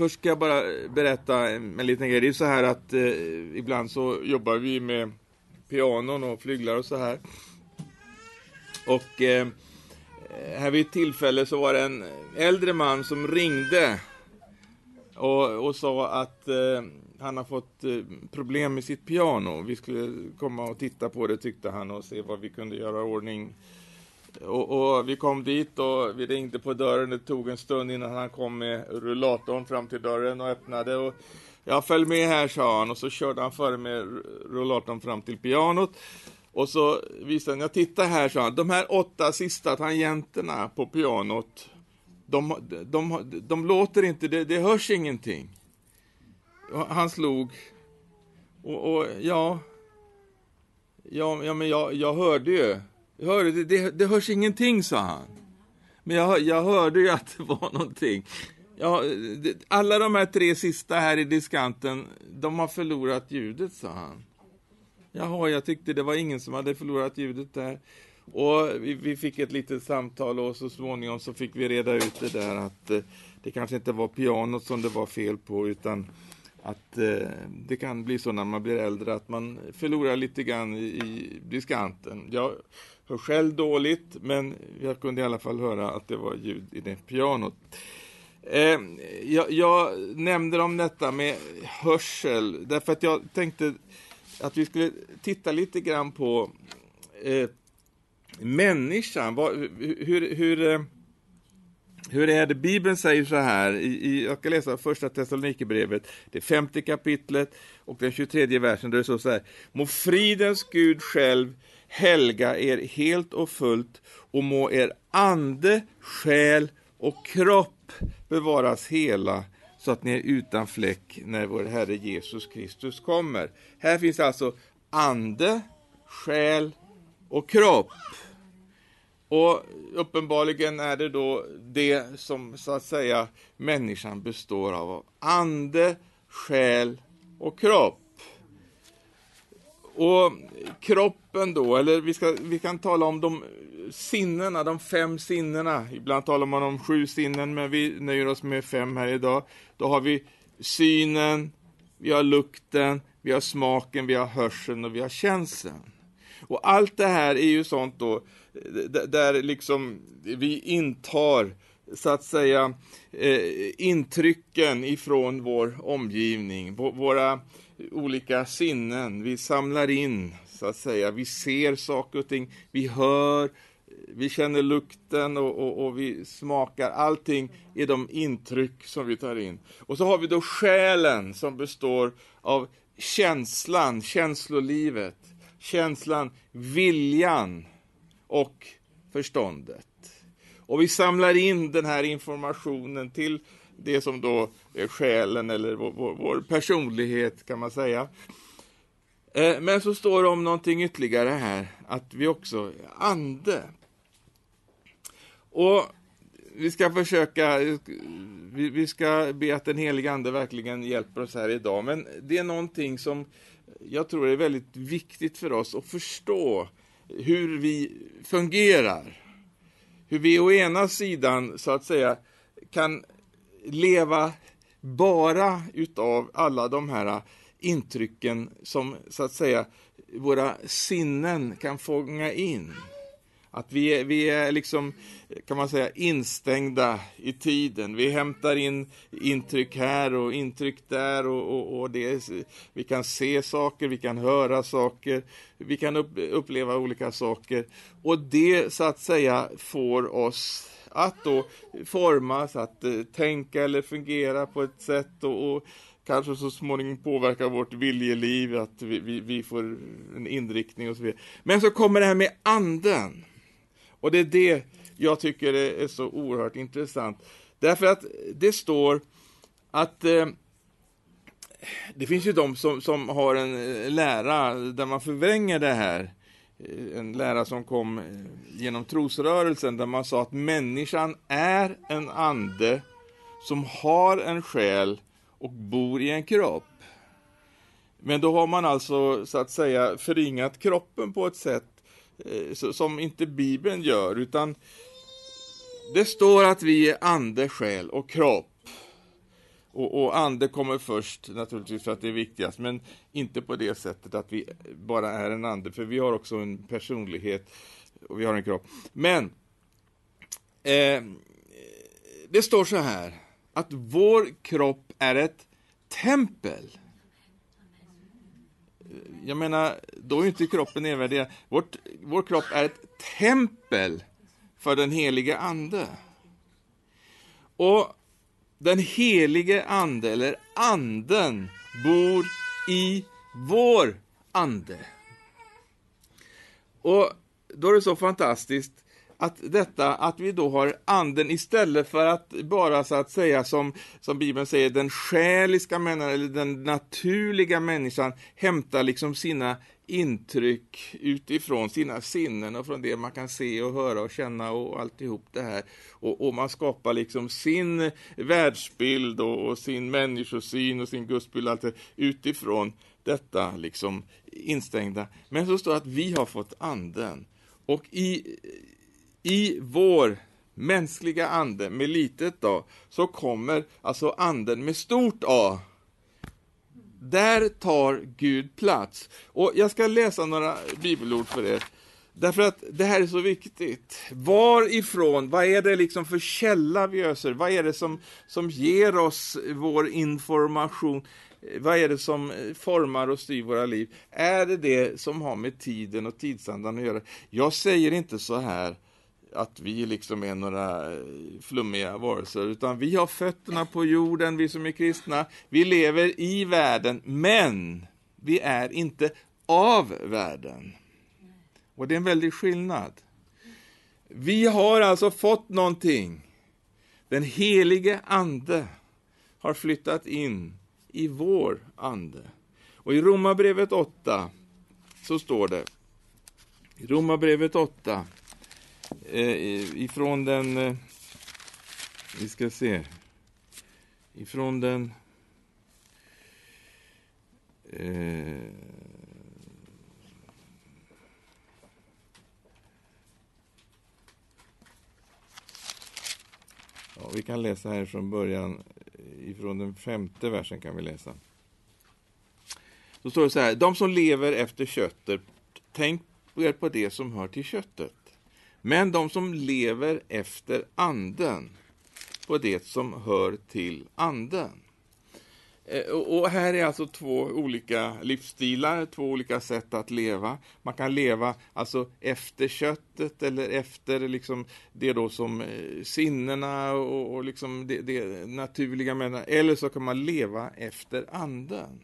först ska jag bara eh, berätta en, en liten grej. Det är så här att eh, ibland så jobbar vi med pianon och flyglar och så här. Och eh, eh, här vid ett tillfälle så var det en äldre man som ringde och, och sa att eh, han har fått eh, problem med sitt piano. Vi skulle komma och titta på det tyckte han och se vad vi kunde göra i ordning. Och, och, vi kom dit och vi ringde på dörren. Det tog en stund innan han kom med rullatorn fram till dörren och öppnade. Och jag följ med här, sa han. Och så körde han före med rullatorn fram till pianot. Och så visade han, jag tittar här, sa han. De här åtta sista tangenterna på pianot, de, de, de, de låter inte, det, det hörs ingenting. Han slog. Och, och ja, ja, ja, men jag, jag hörde ju. Hör det, det, det hörs ingenting, sa han. Men jag, jag hörde ju att det var någonting. Ja, alla de här tre sista här i diskanten, de har förlorat ljudet, sa han. Jaha, jag tyckte det var ingen som hade förlorat ljudet där. Och vi, vi, fick ett litet samtal och så småningom så fick vi reda ut det där att eh, det kanske inte var pianot som det var fel på utan att eh, det kan bli så när man blir äldre att man förlorar lite grann i, i diskanten. Jag hör själv dåligt men jag kunde i alla fall höra att det var ljud i det pianot. Eh, jag, jag, nämnde om detta med hörsel därför att jag tänkte att vi skulle titta lite grann på eh, människan. Var, hur, hur, eh, hur är det? Bibeln säger så här, i, i, jag ska läsa första Thessalonikerbrevet, det femte kapitlet och den 23 versen, där det står så här. Må fridens Gud själv helga er helt och fullt och må er ande, själ och kropp bevaras hela så att ni är utan fläck när vår Herre Jesus Kristus kommer. Här finns alltså ande, själ och kropp. Och uppenbarligen är det då det som så att säga människan består av. Ande, själ och kropp. Och kroppen då, eller vi, ska, vi kan tala om de sinnena, de fem sinnena. Ibland talar man om sju sinnen, men vi nöjer oss med fem här idag. Då har vi synen, vi har lukten, vi har smaken, vi har hörseln och vi har känseln. Och allt det här är ju sånt då, där liksom vi intar så att säga eh, intrycken ifrån vår omgivning, våra olika sinnen. Vi samlar in, så att säga, vi ser saker och ting, vi hör, vi känner lukten och, och, och, vi smakar. Allting är de intryck som vi tar in. Och så har vi då själen som består av känslan, känslolivet, känslan, viljan och förståndet. Och vi samlar in den här informationen till det som då är själen eller vår, vår, vår personlighet kan man säga. Eh, men så står det om någonting ytterligare här, att vi också ande. Och vi ska försöka, vi, vi ska be att den helige Ande verkligen hjälper oss här idag. Men det är någonting som jag tror är väldigt viktigt för oss att förstå hur vi fungerar. Hur vi å ena sidan, så att säga, kan leva bara utav alla de här intrycken som, så att säga, våra sinnen kan fånga in. Att vi är, vi är liksom, kan man säga, instängda i tiden. Vi hämtar in intryck här och intryck där och, och, och det, vi kan se saker, vi kan höra saker, vi kan upp, uppleva olika saker. Och det så att säga får oss att då formas, att eh, tänka eller fungera på ett sätt och, och kanske så småningom påverka vårt viljeliv, att vi, vi, vi, får en inriktning och så vidare. Men så kommer det här med anden. Och det är det jag tycker är så oerhört intressant. Därför att det står att eh, det finns ju de som, som har en eh, lära där man förvränger det här. Eh, en lära som kom eh, genom trosrörelsen där man sa att människan är en ande som har en själ och bor i en kropp. Men då har man alltså så att säga förringat kroppen på ett sätt Eh, som inte Bibeln gör, utan det står att vi är ande, själ och kropp. Och, och ande kommer först naturligtvis för att det är viktigast, men inte på det sättet att vi bara är en ande, för vi har också en personlighet och vi har en kropp. Men eh, det står så här, att vår kropp är ett tempel. Jag menar, då är inte kroppen nedvärderad. Vårt, vår kropp är ett tempel för den helige Ande. Och den helige Ande, eller Anden, bor i vår ande. Och då är det så fantastiskt att detta att vi då har anden istället för att bara så att säga som, som Bibeln säger, den själiska människan eller den naturliga människan hämtar liksom sina intryck utifrån sina sinnen och från det man kan se och höra och känna och alltihop det här. Och, och man skapar liksom sin världsbild och, och, sin människosyn och sin gudsbild allt det, utifrån detta liksom instängda. Men så står det att vi har fått anden. Och i, i vår mänskliga ande med litet a, så kommer alltså anden med stort A. Där tar Gud plats. Och jag ska läsa några bibelord för er. Därför att det här är så viktigt. Varifrån, vad är det liksom för källa vi öser? Vad är det som, som ger oss vår information? Vad är det som formar och styr våra liv? Är det det som har med tiden och tidsandan att göra? Jag säger inte så här att vi liksom är några eh, flummiga varelser, utan vi har fötterna på jorden, vi som är kristna. Vi lever i världen, men vi är inte av världen. Och det är en väldig skillnad. Vi har alltså fått någonting. Den helige Ande har flyttat in i vår ande. Och i Romarbrevet 8 så står det, i Romarbrevet 8, Eh, ifrån den, eh, vi ska se, ifrån den eh, Ja, vi kan läsa här från början, eh, ifrån den femte versen kan vi läsa. Då står det så här, de som lever efter köttet, tänk på det som hör till köttet. Men de som lever efter anden, på det som hör till anden. Eh, och här är alltså två olika livsstilar, två olika sätt att leva. Man kan leva alltså efter köttet eller efter liksom det då som eh, sinnena och, och liksom det, det naturliga med Eller så kan man leva efter anden.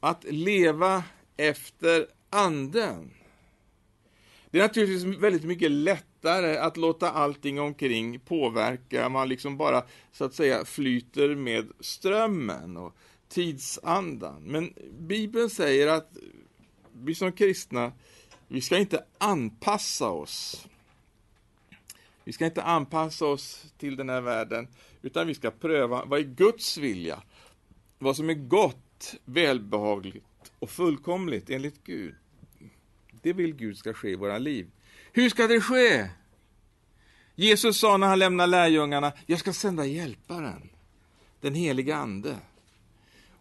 Att leva efter anden det är naturligtvis väldigt mycket lättare att låta allting omkring påverka. Man liksom bara så att säga flyter med strömmen och tidsandan. Men Bibeln säger att vi som kristna, vi ska inte anpassa oss. Vi ska inte anpassa oss till den här världen, utan vi ska pröva vad är Guds vilja? Vad som är gott, välbehagligt och fullkomligt enligt Gud. Det vill Gud ska ske i våra liv. Hur ska det ske? Jesus sa när han lämnade lärjungarna, jag ska sända hjälparen, den heliga Ande.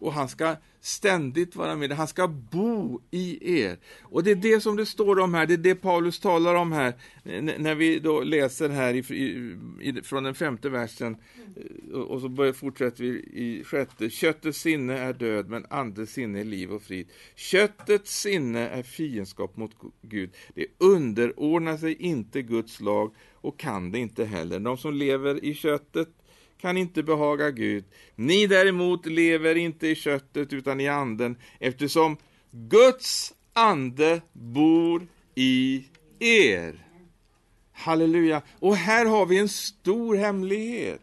Och han ska ständigt vara med, er, han ska bo i er. Och det är det som det står om här, det är det Paulus talar om här, när vi då läser här från den femte versen, eh, och så fortsätter vi i sjätte. Köttets sinne är död, men andens sinne är liv och frid. Köttets sinne är fiendskap mot Gud. Det underordnar sig inte Guds lag och kan det inte heller. De som lever i köttet kan inte behaga Gud. Ni däremot lever inte i köttet utan i anden, eftersom Guds ande bor i er. Halleluja! Och här har vi en stor hemlighet.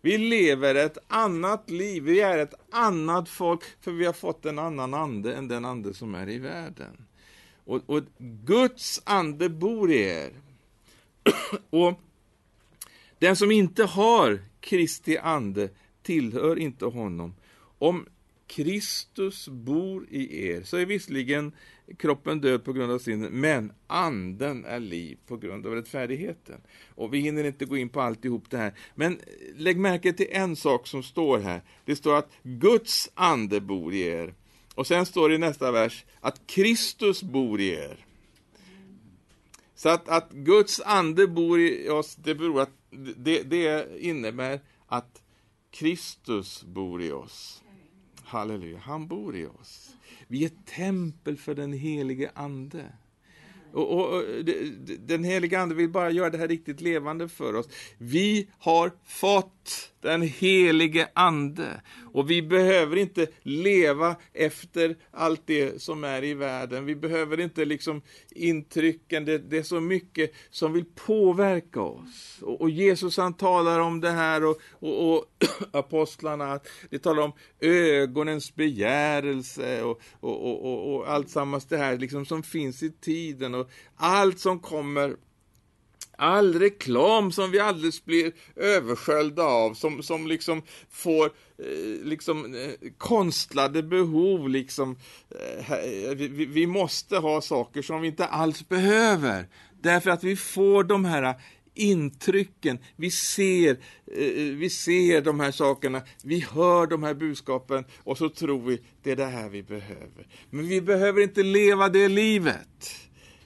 Vi lever ett annat liv, vi är ett annat folk, för vi har fått en annan ande än den ande som är i världen. Och, och Guds ande bor i er. och den som inte har Kristi ande tillhör inte honom. Om Kristus bor i er, så är visserligen kroppen död på grund av synden, men anden är liv på grund av rättfärdigheten. Och vi hinner inte gå in på alltihop det här, men lägg märke till en sak som står här. Det står att Guds ande bor i er. Och sen står det i nästa vers att Kristus bor i er. Så att, att Guds ande bor i oss, det, beror att, det, det innebär att Kristus bor i oss. Halleluja, han bor i oss. Vi är tempel för den helige Ande. Och, och, och, den helige Ande vill bara göra det här riktigt levande för oss. Vi har fått den helige Ande. Och vi behöver inte leva efter allt det som är i världen. Vi behöver inte liksom intrycken, det, det är så mycket som vill påverka oss. Och, och Jesus han talar om det här och, och apostlarna, det talar om ögonens begärelse och, och, och, allt sammans det här liksom som finns i tiden och allt som kommer all reklam som vi alldeles blir översköljda av, som, som liksom får eh, liksom eh, konstlade behov, liksom. Eh, eh vi, vi måste ha saker som vi inte alls behöver, därför att vi får de här intrycken, vi ser, eh, eh, vi ser de här sakerna, vi hör de här budskapen och så tror vi det är det här vi behöver. Men vi behöver inte leva det livet.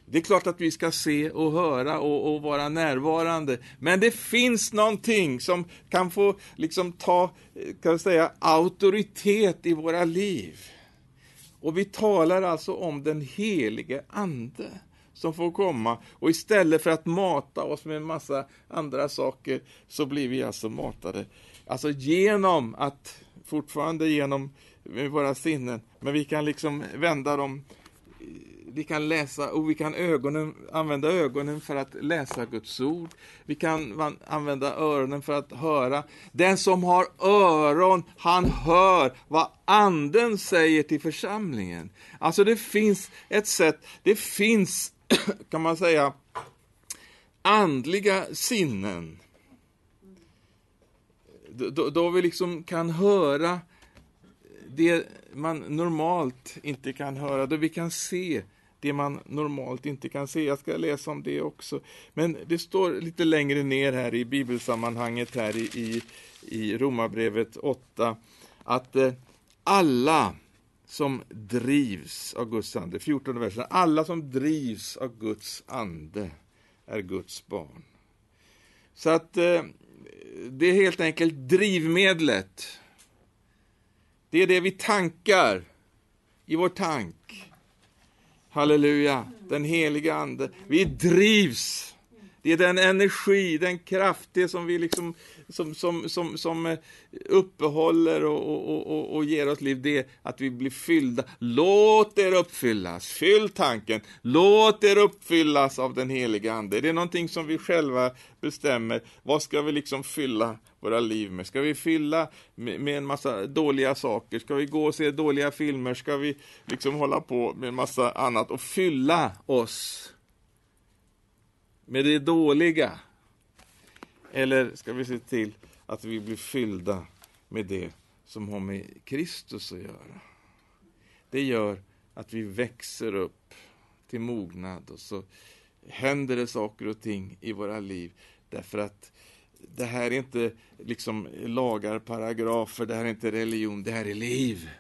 Det är klart att vi ska se och höra och, och, vara närvarande. Men det finns någonting som kan få liksom ta, eh, kan jag säga, auktoritet i våra liv. Och vi talar alltså om den helige Ande som får komma. Och istället för att mata oss med en massa andra saker så blir vi alltså matade. Alltså genom att, fortfarande genom eh, våra sinnen, men vi kan liksom vända dem eh, vi kan läsa och vi kan ögonen, använda ögonen för att läsa Guds ord. Vi kan använda öronen för att höra. Den som har öron, han hör vad anden säger till församlingen. Alltså det finns ett sätt, det finns, kan man säga, andliga sinnen. Då, då vi liksom kan höra det man normalt inte kan höra, då vi kan se det man normalt inte kan se. Jag ska läsa om det också. Men det står lite längre ner här i bibelsammanhanget här i, i, i Romarbrevet 8 att eh, alla som drivs av Guds ande, 14 versen, alla som drivs av Guds ande är Guds barn. Så att eh, det är helt enkelt drivmedlet. Det är det vi tankar i vår tank. Halleluja, den heliga Ande. Vi drivs. Det är den energi, den kraft, det som vi liksom som, som, som, som eh, uppehåller och, och, och, och ger oss liv, det är att vi blir fyllda. Låt er uppfyllas, fyll tanken, låt er uppfyllas av den heliga Ande. Det är någonting som vi själva bestämmer. Vad ska vi liksom fylla våra liv med? Ska vi fylla med, med en massa dåliga saker? Ska vi gå och se dåliga filmer? Ska vi liksom hålla på med en massa annat och fylla oss med det dåliga? Eller ska vi se till att vi blir fyllda med det som har med Kristus att göra? Det gör att vi växer upp till mognad och så händer det saker och ting i våra liv därför att det här är inte liksom lagar, paragrafer, det här är inte religion, det här är liv.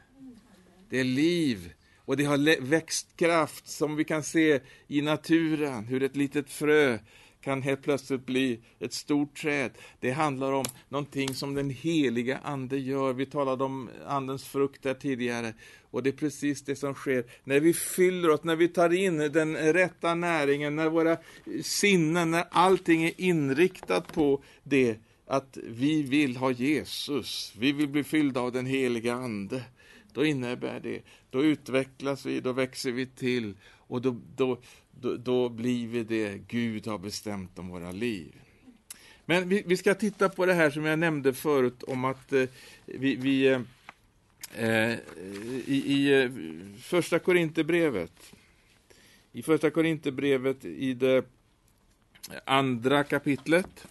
Det är liv. Och det har växtkraft som vi kan se i naturen, hur ett litet frö kan helt plötsligt bli ett stort träd. Det handlar om någonting som den heliga Ande gör. Vi talade om Andens frukt där tidigare. Och det är precis det som sker när vi fyller oss, när vi tar in den rätta näringen, när våra sinnen, när allting är inriktat på det att vi vill ha Jesus, vi vill bli fyllda av den heliga Ande. Då innebär det, då utvecklas vi, då växer vi till och då, då, då, då blir vi det Gud har bestämt om våra liv. Men vi, vi, ska titta på det här som jag nämnde förut om att eh, vi, vi eh, eh i, i eh, första Korinthierbrevet i första Korinthierbrevet i det andra kapitlet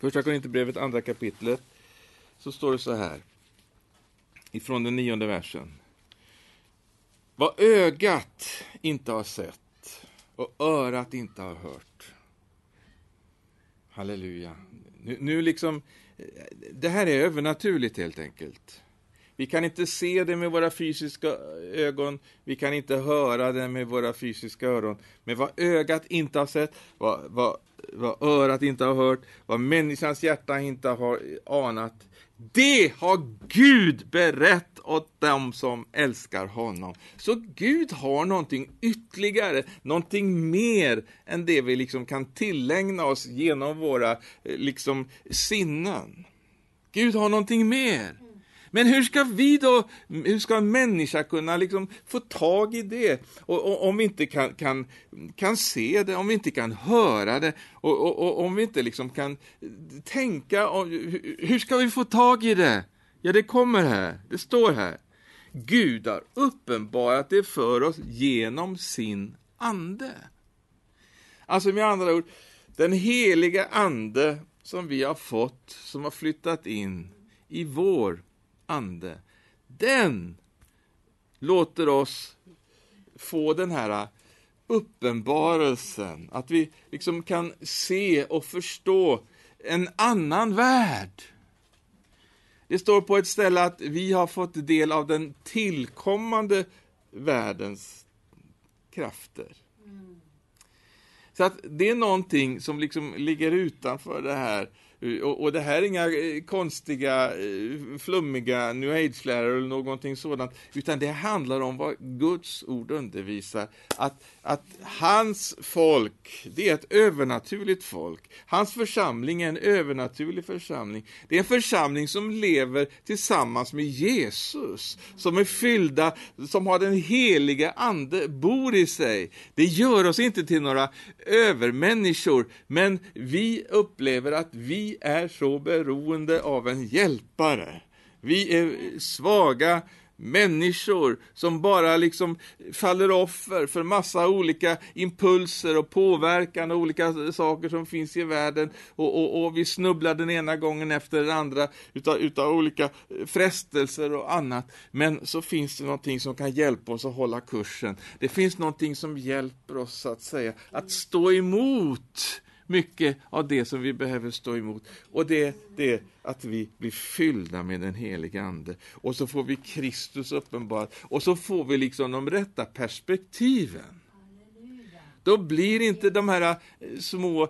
första Korinthierbrevet andra kapitlet så står det så här ifrån den nionde versen. Vad ögat inte har sett och örat inte har hört. Halleluja. Nu, nu liksom, eh, det här är övernaturligt helt enkelt. Vi kan inte se det med våra fysiska ögon, vi kan inte höra det med våra fysiska öron. Men vad ögat inte har sett, vad, vad, vad örat inte har hört, vad människans hjärta inte har anat, det har Gud berättat åt dem som älskar honom. Så Gud har någonting ytterligare, någonting mer än det vi liksom kan tillägna oss genom våra eh, liksom, sinnen. Gud har någonting mer. Men hur ska vi då, hur ska en människa kunna liksom få tag i det? Och, och, om vi inte kan, kan, kan se det, om vi inte kan höra det, och, och om vi inte liksom kan tänka, hur ska vi få tag i det? Ja, det kommer här, det står här. Gud har uppenbarat det för oss genom sin ande. Alltså med andra ord, den heliga ande som vi har fått, som har flyttat in i vår ande, den låter oss få den här uppenbarelsen, att vi liksom kan se och förstå en annan värld. Det står på ett ställe att vi har fått del av den tillkommande världens krafter. Så att det är någonting som liksom ligger utanför det här Eh, och, och, det här är inga eh, konstiga, eh, flummiga new age-lärare eller någonting sådant, utan det handlar om vad Guds ord undervisar. Att, att hans folk, det är ett övernaturligt folk. Hans församling är en övernaturlig församling. Det är en församling som lever tillsammans med Jesus, som är fyllda, som har den heliga Ande, bor i sig. Det gör oss inte till några övermänniskor, men vi upplever att vi är så beroende av en hjälpare. Vi är svaga människor som bara liksom faller offer för massa olika impulser och påverkan och olika saker som finns i världen och, och, och vi snubblar den ena gången efter den andra utav, utav olika frestelser och annat. Men så finns det någonting som kan hjälpa oss att hålla kursen. Det finns någonting som hjälper oss att säga att stå emot mycket av det som vi behöver stå emot. Och det, det är att vi blir fyllda med den helige Ande. Och så får vi Kristus uppenbarat. Och så får vi liksom de rätta perspektiven. Då blir inte de här eh, små eh,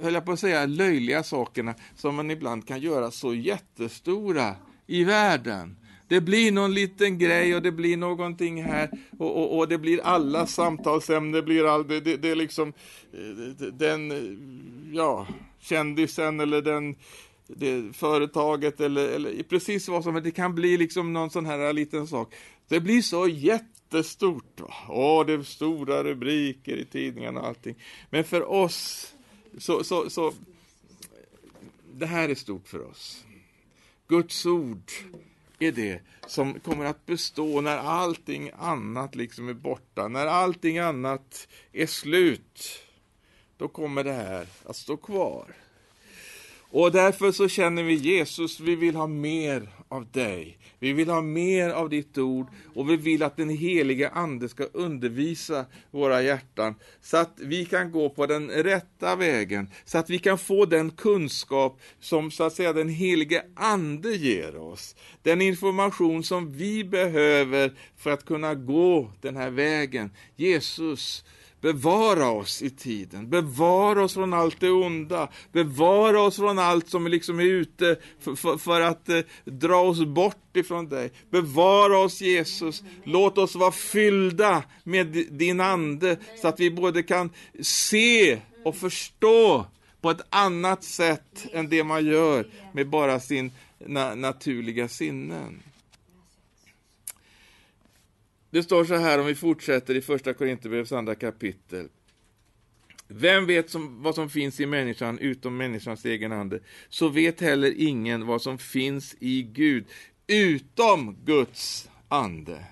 höll jag på att säga, löjliga sakerna som man ibland kan göra så jättestora i världen. Det blir någon liten grej och det blir någonting här och, och, och det blir alla samtalsämnen, det blir all, det, det, det är liksom eh, den, ja, kändisen eller den det, företaget eller, eller precis vad som helst. Det kan bli liksom någon sån här liten sak. Det blir så jättestort. Åh, det är stora rubriker i tidningarna och allting. Men för oss så, så, så det här är stort för oss. Guds ord är det som kommer att bestå när allting annat liksom är borta, när allting annat är slut. Då kommer det här att stå kvar. Och därför så känner vi Jesus, vi vill ha mer av dig. Vi vill ha mer av ditt ord och vi vill att den heliga Ande ska undervisa våra hjärtan så att vi kan gå på den rätta vägen, så att vi kan få den kunskap som så att säga den helige Ande ger oss. Den information som vi behöver för att kunna gå den här vägen. Jesus, Bevara oss i tiden, bevara oss från allt det onda, bevara oss från allt som liksom är ute för, för, för att eh, dra oss bort ifrån dig. Bevara oss Jesus, låt oss vara fyllda med din ande så att vi både kan se och förstå på ett annat sätt än det man gör med bara sin na naturliga sinnen. Det står så här om vi fortsätter i första Korinthierbrevets andra kapitel. Vem vet som, vad som finns i människan utom människans egen ande, så vet heller ingen vad som finns i Gud utom Guds ande.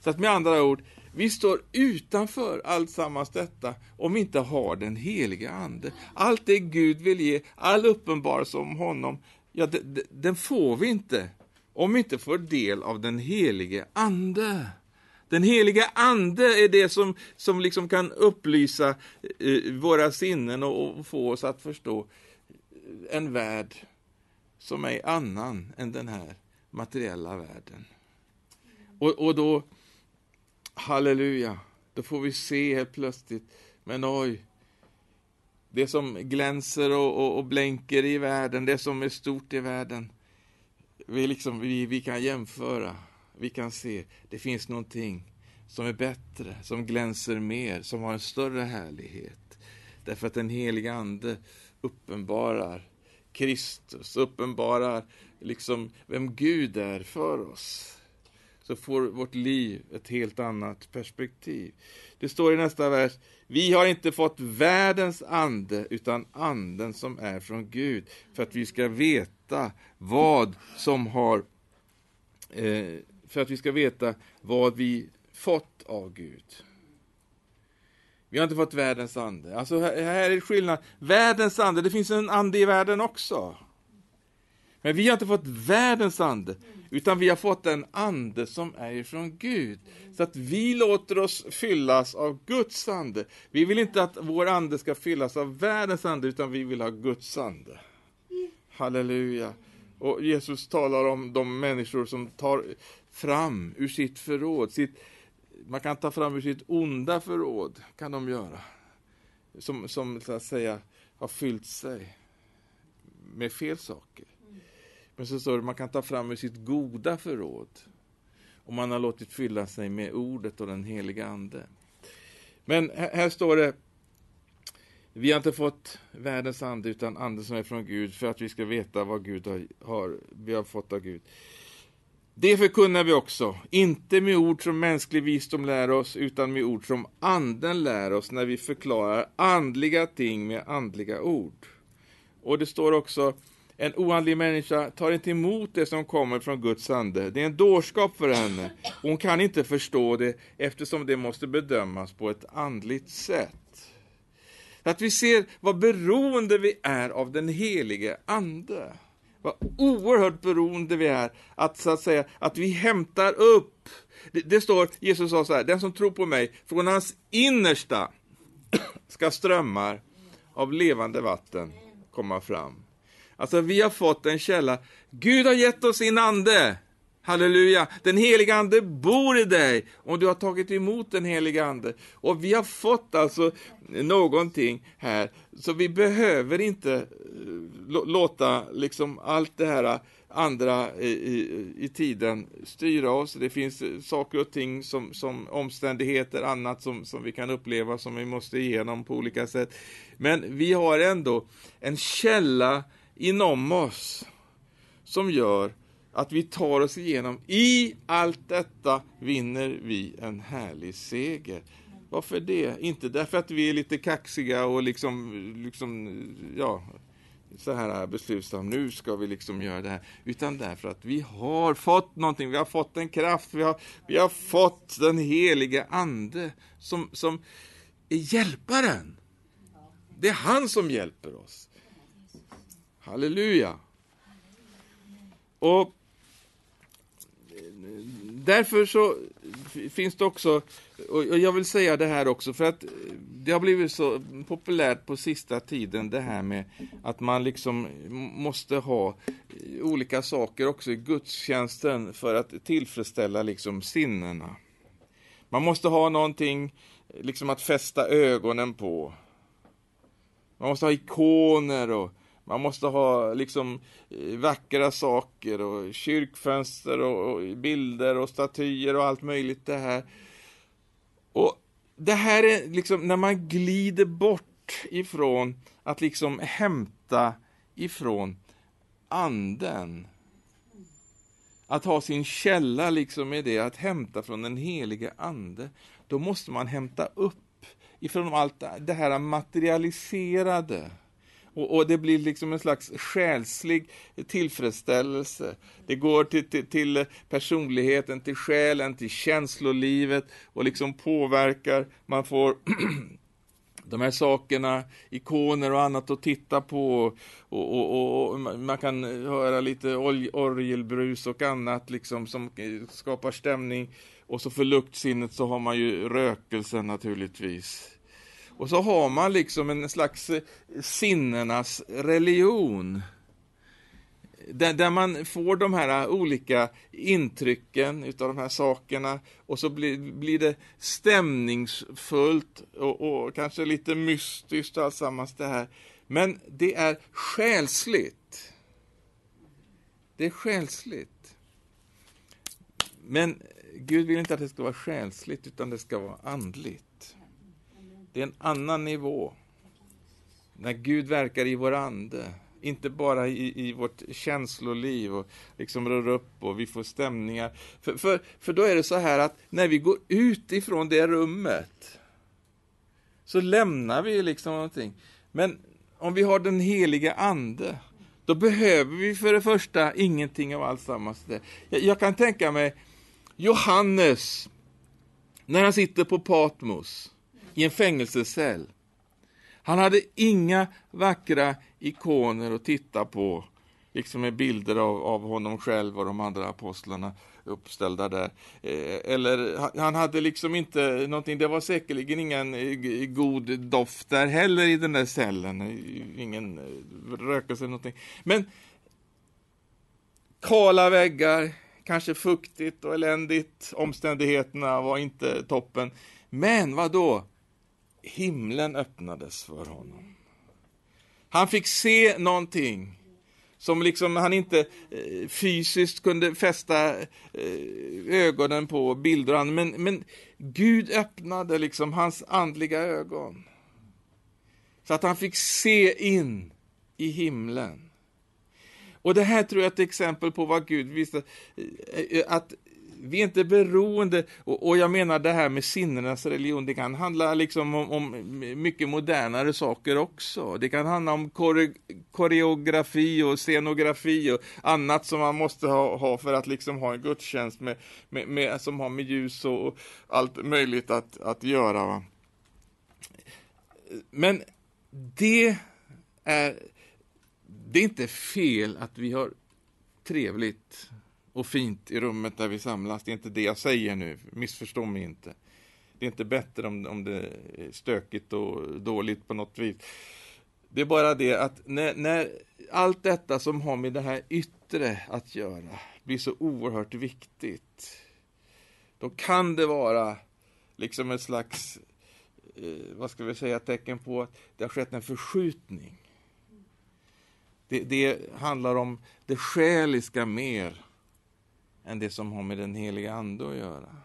Så att med andra ord, vi står utanför allt sammans detta om vi inte har den heliga ande. Allt det Gud vill ge, all uppenbarelse om honom, ja, den får vi inte om vi inte får del av den helige Ande. Den heliga Ande är det som, som liksom kan upplysa eh, våra sinnen och, och få oss att förstå eh, en värld som är annan än den här materiella världen. Och, och då, halleluja, då får vi se helt plötsligt, men oj, det som glänser och, och, och blänker i världen, det som är stort i världen, vi, liksom, vi, vi kan jämföra, vi kan se, det finns någonting som är bättre, som glänser mer, som har en större härlighet. Därför att den heliga Ande uppenbarar Kristus, uppenbarar liksom vem Gud är för oss. Så får vårt liv ett helt annat perspektiv. Det står i nästa vers, vi har inte fått världens ande, utan anden som är från Gud, för att vi ska veta vad som har eh, för att vi ska veta vad vi fått av Gud. Vi har inte fått världens ande. Alltså här, här är skillnad. Världens ande, det finns en ande i världen också. Men vi har inte fått världens ande, utan vi har fått en ande som är ifrån Gud. Så att vi låter oss fyllas av Guds ande. Vi vill inte att vår ande ska fyllas av världens ande, utan vi vill ha Guds ande. Halleluja. Och Jesus talar om de människor som tar fram ur sitt förråd, sitt man kan ta fram ur sitt onda förråd, kan de göra. Som, som så att säga har fyllt sig med fel saker. Men så står det, man kan ta fram ur sitt goda förråd. om man har låtit fylla sig med ordet och den heliga Ande. Men här, här står det, vi har inte fått världens ande utan anden som är från Gud för att vi ska veta vad Gud har, har vi har fått av Gud. Det förkunnar vi också, inte med ord som mänsklig visdom lär oss, utan med ord som anden lär oss när vi förklarar andliga ting med andliga ord. Och det står också, en oandlig människa tar inte emot det som kommer från Guds ande. Det är en dårskap för henne. Hon kan inte förstå det eftersom det måste bedömas på ett andligt sätt. Att vi ser vad beroende vi är av den helige Ande. Vad oerhört beroende vi är att, så att säga, att vi hämtar upp. Det, det står, Jesus sa så här, den som tror på mig, från hans innersta ska strömmar av levande vatten komma fram. Alltså vi har fått en källa. Gud har gett oss sin ande. Halleluja! Den heliga Ande bor i dig och du har tagit emot den heliga Ande. Och vi har fått alltså någonting här, så vi behöver inte låta liksom allt det här äh, andra i, i, i, tiden styra oss. Det finns äh, saker och ting som, som omständigheter, annat som, som vi kan uppleva som vi måste igenom på olika sätt. Men vi har ändå en källa inom oss som gör att vi tar oss igenom. I allt detta vinner vi en härlig seger. Varför det? Inte därför att vi är lite kaxiga och liksom, liksom ja, så här äh, beslutsam, nu ska vi liksom göra det här. Utan därför att vi har fått någonting, vi har fått en kraft, vi har, vi har fått den helige Ande som, som är hjälparen. Det är han som hjälper oss. Halleluja. Och därför så finns det också, och jag vill säga det här också, för att det har blivit så populärt på sista tiden det här med att man liksom måste ha olika saker också i gudstjänsten för att tillfredsställa liksom sinnena. Man måste ha någonting liksom att fästa ögonen på. Man måste ha ikoner och man måste ha liksom eh, vackra saker och kyrkfönster och, och bilder och statyer och allt möjligt det här. Och det här är liksom när man glider bort ifrån att liksom hämta ifrån anden. Att ha sin källa liksom i det, att hämta från den helige ande. Då måste man hämta upp ifrån allt det här materialiserade. Och, och, det blir liksom en slags själslig tillfredsställelse. Det går till, till, till, personligheten, till själen, till känslolivet och liksom påverkar. Man får de här sakerna, ikoner och annat att titta på. Och, och, och man kan höra lite orgelbrus och annat liksom som eh, skapar stämning. Och så för luktsinnet så har man ju rökelsen naturligtvis. Och så har man liksom en slags eh, sinnenas religion där, där, man får de här eh, olika intrycken utav de här sakerna och så blir, blir det stämningsfullt och, och kanske lite mystiskt allsammans alltsammans det här. Men det är själsligt. Det är själsligt. Men eh, Gud vill inte att det ska vara själsligt utan det ska vara andligt. Det är en annan nivå. När Gud verkar i vår ande inte bara i, i vårt känsloliv och liksom rör upp och vi får stämningar. För, för, för då är det så här att när vi går ut ifrån det rummet så lämnar vi liksom någonting. Men om vi har den heliga ande, då behöver vi för det första ingenting av alltsammans. Jag, jag kan tänka mig Johannes, när han sitter på Patmos i en fängelsecell. Han hade inga vackra ikoner att titta på, liksom med bilder av, av honom själv och de andra apostlarna uppställda där. Eh, eller han hade liksom inte någonting, det var säkerligen ingen eh, god doft där heller i den där cellen, eh, ingen rökelse eller någonting. Men kala väggar, kanske fuktigt och eländigt, omständigheterna var inte toppen. Men vad då? Himlen öppnades för honom. Han fick se någonting som liksom han inte eh, fysiskt kunde fästa eh, ögonen på bilder, men, men Gud öppnade liksom hans andliga ögon. Så att han fick se in i himlen. Och det här tror jag är ett exempel på vad Gud visste, eh, att vi är inte beroende, och, och, jag menar det här med sinnenas religion, det kan handla liksom om, om mycket modernare saker också. Det kan handla om kore, koreografi och scenografi och annat som man måste ha, ha för att liksom ha en gudstjänst med, med, med, som har med ljus och, och allt möjligt att, att göra. Va? Men det är, det är inte fel att vi har trevligt och fint i rummet där vi samlas. Det är inte det jag säger nu, missförstå mig inte. Det är inte bättre om, om det är stökigt och dåligt på något vis. Det är bara det att när, när allt detta som har med det här yttre att göra blir så oerhört viktigt, då kan det vara liksom ett slags, eh, vad ska vi säga, tecken på att det har skett en förskjutning. Det, det handlar om det själiska mer än det som har med den heliga Ande att göra.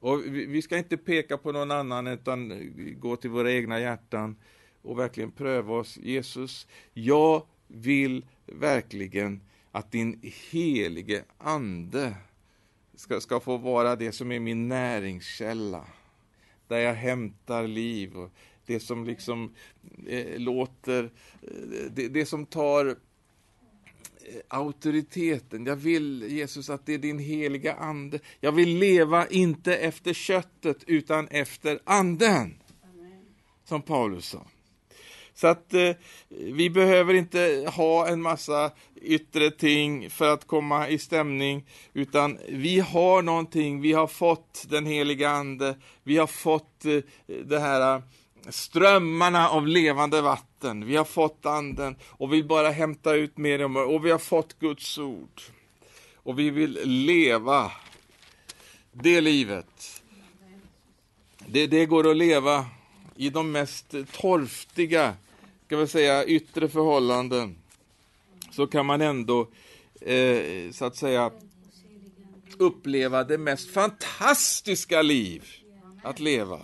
Och vi ska inte peka på någon annan utan gå till våra egna hjärtan och verkligen pröva oss. Jesus, jag vill verkligen att din helige Ande ska, ska få vara det som är min näringskälla. Där jag hämtar liv och det som liksom eh, låter, eh, det, det som tar auktoriteten. Jag vill, Jesus, att det är din heliga ande. Jag vill leva inte efter köttet, utan efter anden. Amen. Som Paulus sa. Så att eh, vi behöver inte ha en massa yttre ting för att komma i stämning, utan vi har någonting, vi har fått den heliga Ande, vi har fått eh, det här strömmarna av levande vatten. Vi har fått anden och vill bara hämta ut mer och mer. Och vi har fått Guds ord. Och vi vill leva det livet. Det, det går att leva i de mest torftiga, ska vi säga, yttre förhållanden. Så kan man ändå, eh, så att säga, uppleva det mest fantastiska liv att leva.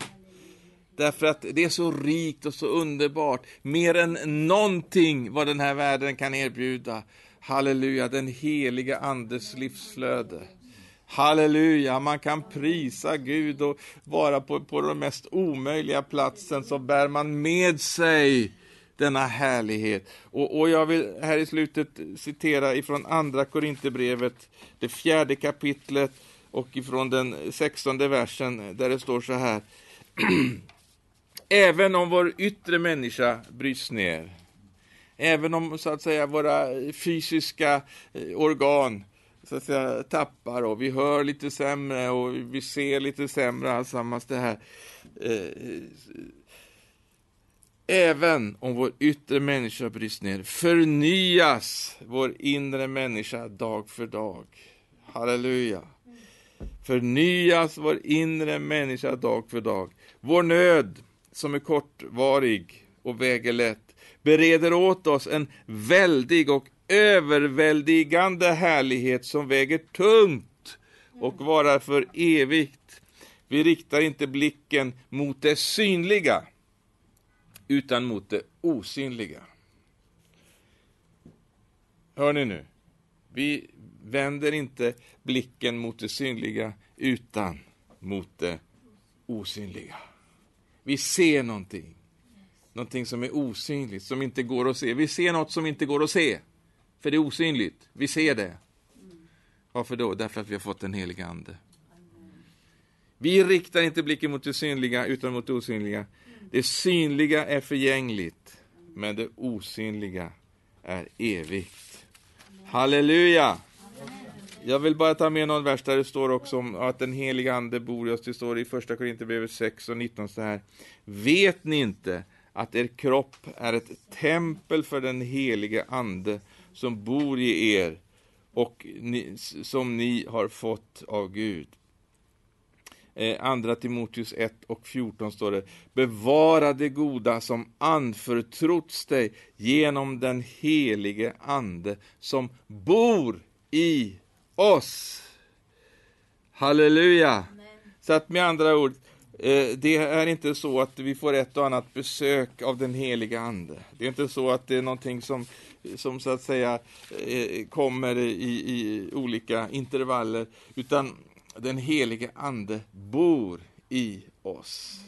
Därför att det är så rikt och så underbart. Mer än någonting vad den här världen kan erbjuda. Halleluja, den heliga Andes livsflöde. Halleluja, man kan prisa Gud och vara på, på den mest omöjliga platsen så bär man med sig denna härlighet. Och, och jag vill här i slutet citera ifrån andra Korinthierbrevet, det fjärde kapitlet och ifrån den sextonde versen där det står så här. Även om vår yttre människa bryts ner, även om så att säga våra fysiska eh, organ så att säga, tappar och vi hör lite sämre och vi ser lite sämre allsammans det här. Eh, även om vår yttre människa bryts ner förnyas vår inre människa dag för dag. Halleluja. Förnyas vår inre människa dag för dag. Vår nöd, som är kortvarig och väger lätt, bereder åt oss en väldig och överväldigande härlighet som väger tungt och varar för evigt. Vi riktar inte blicken mot det synliga, utan mot det osynliga. Hör ni nu? Vi vänder inte blicken mot det synliga, utan mot det osynliga. Vi ser någonting. Någonting som är osynligt, som inte går att se. Vi ser något som inte går att se. För det är osynligt. Vi ser det. Varför då? Därför att vi har fått den heliga Ande. Vi riktar inte blicken mot det synliga, utan mot det osynliga. Det synliga är förgängligt, men det osynliga är evigt. Halleluja! Jag vill bara ta med någon vers där det står också om att den heliga Ande bor i oss. Det står i första Korinthierbrevet 6 och 19 så här. Vet ni inte att er kropp är ett tempel för den helige Ande som bor i er och ni, som ni har fått av Gud? Eh, andra Timoteus 1 och 14 står det. Bevara det goda som anförtrotts dig genom den helige Ande som bor i oss. Halleluja! Amen. Så att med andra ord, eh, det är inte så att vi får ett och annat besök av den heliga Ande. Det är inte så att det är någonting som, som så att säga eh, kommer i, i olika intervaller, utan den helige Ande bor i oss.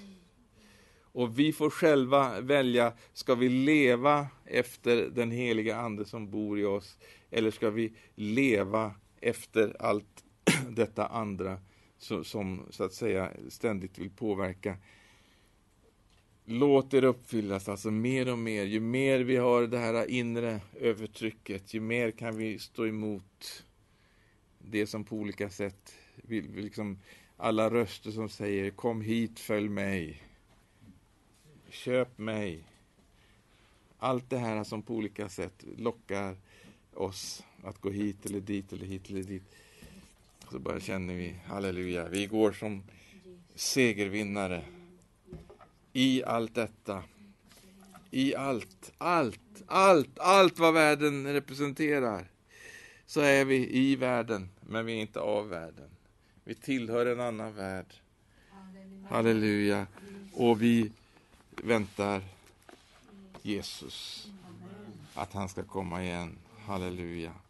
Och vi får själva välja, ska vi leva efter den heliga Ande som bor i oss, eller ska vi leva efter allt detta andra som, som, så att säga ständigt vill påverka. Låt er uppfyllas, alltså mer och mer. Ju mer vi har det här inre övertrycket, ju mer kan vi stå emot det som på olika sätt vill, liksom alla röster som säger kom hit, följ mig. Köp mig. Allt det här som på olika sätt lockar oss att gå hit eller dit eller hit eller dit. Så bara känner vi, halleluja, vi går som segervinnare i allt detta. I allt, allt, allt, allt vad världen representerar. Så är vi i världen, men vi är inte av världen. Vi tillhör en annan värld. Halleluja. Och vi väntar Jesus. Att han ska komma igen. Halleluja.